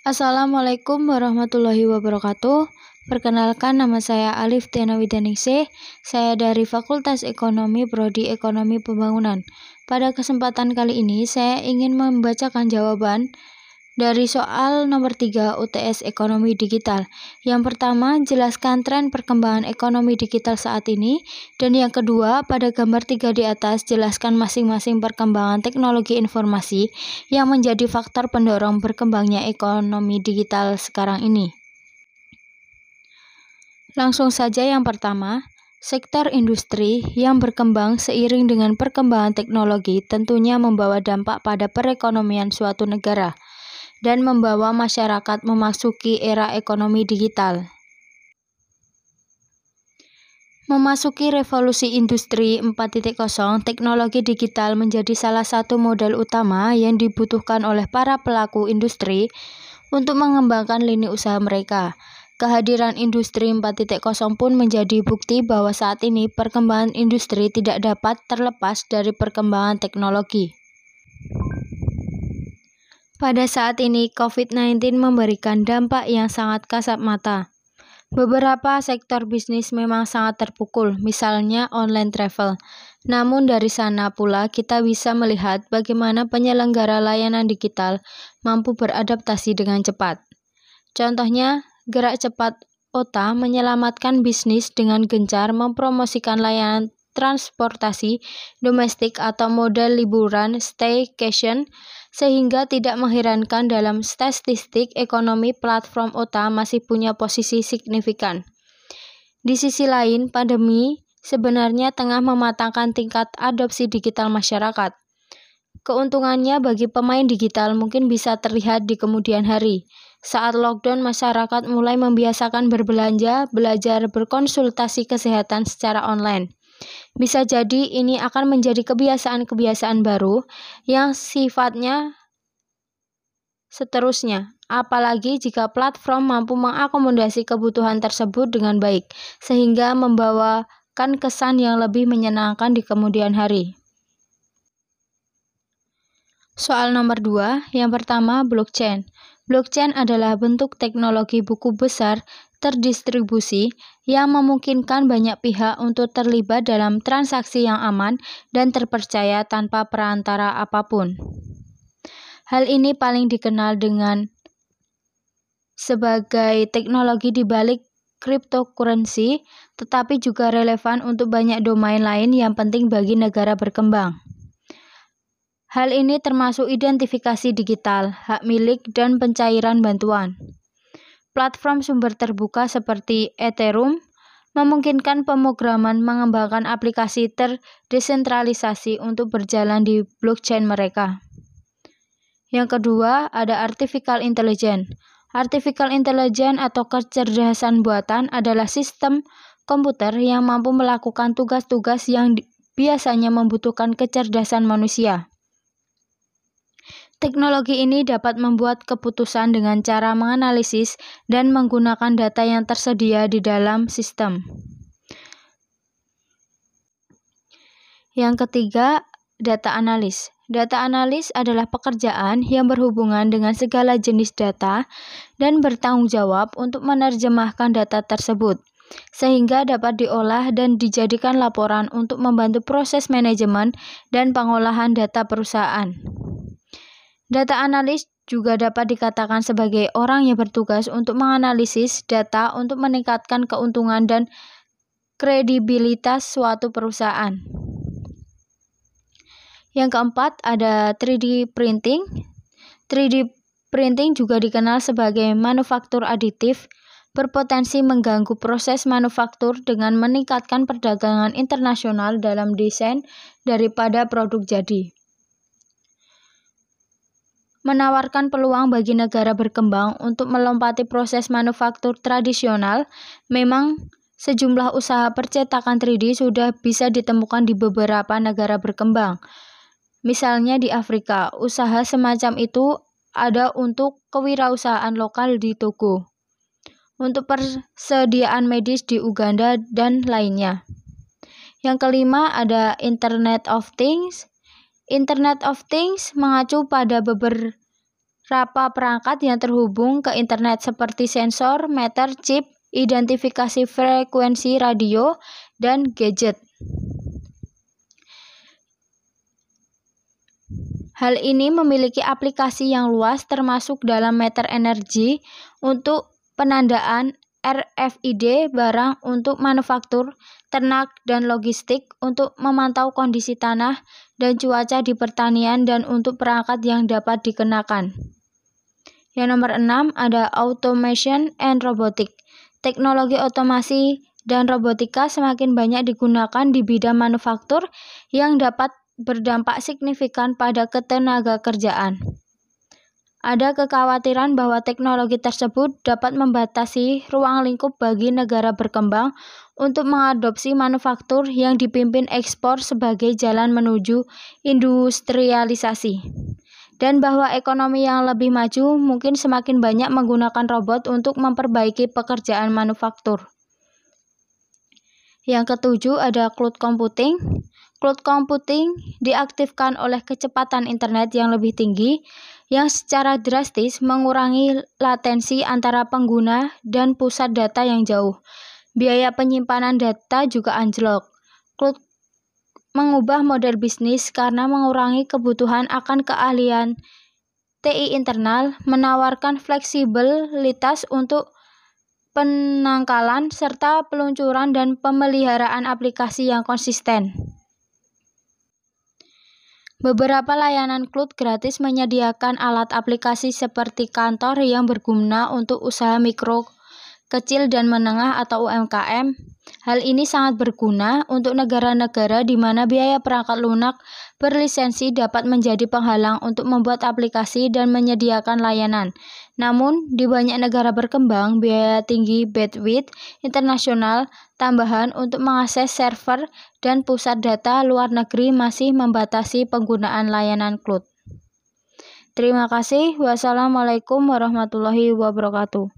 Assalamualaikum warahmatullahi wabarakatuh. Perkenalkan nama saya Alif Tiana Widaningsih. Saya dari Fakultas Ekonomi Prodi Ekonomi Pembangunan. Pada kesempatan kali ini saya ingin membacakan jawaban dari soal nomor 3 UTS Ekonomi Digital. Yang pertama, jelaskan tren perkembangan ekonomi digital saat ini. Dan yang kedua, pada gambar 3 di atas, jelaskan masing-masing perkembangan teknologi informasi yang menjadi faktor pendorong berkembangnya ekonomi digital sekarang ini. Langsung saja yang pertama, Sektor industri yang berkembang seiring dengan perkembangan teknologi tentunya membawa dampak pada perekonomian suatu negara dan membawa masyarakat memasuki era ekonomi digital. Memasuki revolusi industri 4.0, teknologi digital menjadi salah satu modal utama yang dibutuhkan oleh para pelaku industri untuk mengembangkan lini usaha mereka. Kehadiran industri 4.0 pun menjadi bukti bahwa saat ini perkembangan industri tidak dapat terlepas dari perkembangan teknologi. Pada saat ini, COVID-19 memberikan dampak yang sangat kasat mata. Beberapa sektor bisnis memang sangat terpukul, misalnya online travel. Namun dari sana pula kita bisa melihat bagaimana penyelenggara layanan digital mampu beradaptasi dengan cepat. Contohnya, gerak cepat OTA menyelamatkan bisnis dengan gencar mempromosikan layanan transportasi domestik atau model liburan staycation sehingga tidak mengherankan dalam statistik ekonomi platform OTA masih punya posisi signifikan. Di sisi lain, pandemi sebenarnya tengah mematangkan tingkat adopsi digital masyarakat. Keuntungannya bagi pemain digital mungkin bisa terlihat di kemudian hari. Saat lockdown, masyarakat mulai membiasakan berbelanja, belajar, berkonsultasi kesehatan secara online. Bisa jadi ini akan menjadi kebiasaan-kebiasaan baru yang sifatnya seterusnya, apalagi jika platform mampu mengakomodasi kebutuhan tersebut dengan baik, sehingga membawakan kesan yang lebih menyenangkan di kemudian hari. Soal nomor dua, yang pertama blockchain. Blockchain adalah bentuk teknologi buku besar terdistribusi yang memungkinkan banyak pihak untuk terlibat dalam transaksi yang aman dan terpercaya tanpa perantara apa pun. Hal ini paling dikenal dengan sebagai teknologi di balik cryptocurrency, tetapi juga relevan untuk banyak domain lain yang penting bagi negara berkembang. Hal ini termasuk identifikasi digital, hak milik, dan pencairan bantuan. Platform sumber terbuka seperti Ethereum memungkinkan pemrograman mengembangkan aplikasi terdesentralisasi untuk berjalan di blockchain mereka. Yang kedua, ada artificial intelligence. Artificial intelligence atau kecerdasan buatan adalah sistem komputer yang mampu melakukan tugas-tugas yang biasanya membutuhkan kecerdasan manusia. Teknologi ini dapat membuat keputusan dengan cara menganalisis dan menggunakan data yang tersedia di dalam sistem. Yang ketiga, data analis. Data analis adalah pekerjaan yang berhubungan dengan segala jenis data dan bertanggung jawab untuk menerjemahkan data tersebut sehingga dapat diolah dan dijadikan laporan untuk membantu proses manajemen dan pengolahan data perusahaan. Data analis juga dapat dikatakan sebagai orang yang bertugas untuk menganalisis data untuk meningkatkan keuntungan dan kredibilitas suatu perusahaan. Yang keempat ada 3D printing. 3D printing juga dikenal sebagai manufaktur aditif, berpotensi mengganggu proses manufaktur dengan meningkatkan perdagangan internasional dalam desain daripada produk jadi menawarkan peluang bagi negara berkembang untuk melompati proses manufaktur tradisional, memang sejumlah usaha percetakan 3D sudah bisa ditemukan di beberapa negara berkembang. Misalnya di Afrika, usaha semacam itu ada untuk kewirausahaan lokal di Togo, untuk persediaan medis di Uganda, dan lainnya. Yang kelima ada Internet of Things, Internet of Things mengacu pada beberapa perangkat yang terhubung ke internet seperti sensor, meter, chip, identifikasi frekuensi radio, dan gadget. Hal ini memiliki aplikasi yang luas termasuk dalam meter energi untuk penandaan RFID barang untuk manufaktur, ternak, dan logistik untuk memantau kondisi tanah dan cuaca di pertanian dan untuk perangkat yang dapat dikenakan. Yang nomor 6 ada Automation and Robotic. Teknologi otomasi dan robotika semakin banyak digunakan di bidang manufaktur yang dapat berdampak signifikan pada ketenaga kerjaan. Ada kekhawatiran bahwa teknologi tersebut dapat membatasi ruang lingkup bagi negara berkembang untuk mengadopsi manufaktur yang dipimpin ekspor sebagai jalan menuju industrialisasi. Dan bahwa ekonomi yang lebih maju mungkin semakin banyak menggunakan robot untuk memperbaiki pekerjaan manufaktur. Yang ketujuh ada cloud computing. Cloud computing diaktifkan oleh kecepatan internet yang lebih tinggi yang secara drastis mengurangi latensi antara pengguna dan pusat data yang jauh. Biaya penyimpanan data juga anjlok. Cloud mengubah model bisnis karena mengurangi kebutuhan akan keahlian TI internal, menawarkan fleksibilitas untuk penangkalan serta peluncuran dan pemeliharaan aplikasi yang konsisten. Beberapa layanan cloud gratis menyediakan alat aplikasi seperti kantor yang berguna untuk usaha mikro, kecil dan menengah atau UMKM. Hal ini sangat berguna untuk negara-negara di mana biaya perangkat lunak berlisensi dapat menjadi penghalang untuk membuat aplikasi dan menyediakan layanan. Namun, di banyak negara berkembang, biaya tinggi bandwidth internasional tambahan untuk mengakses server dan pusat data luar negeri masih membatasi penggunaan layanan cloud. Terima kasih. Wassalamualaikum warahmatullahi wabarakatuh.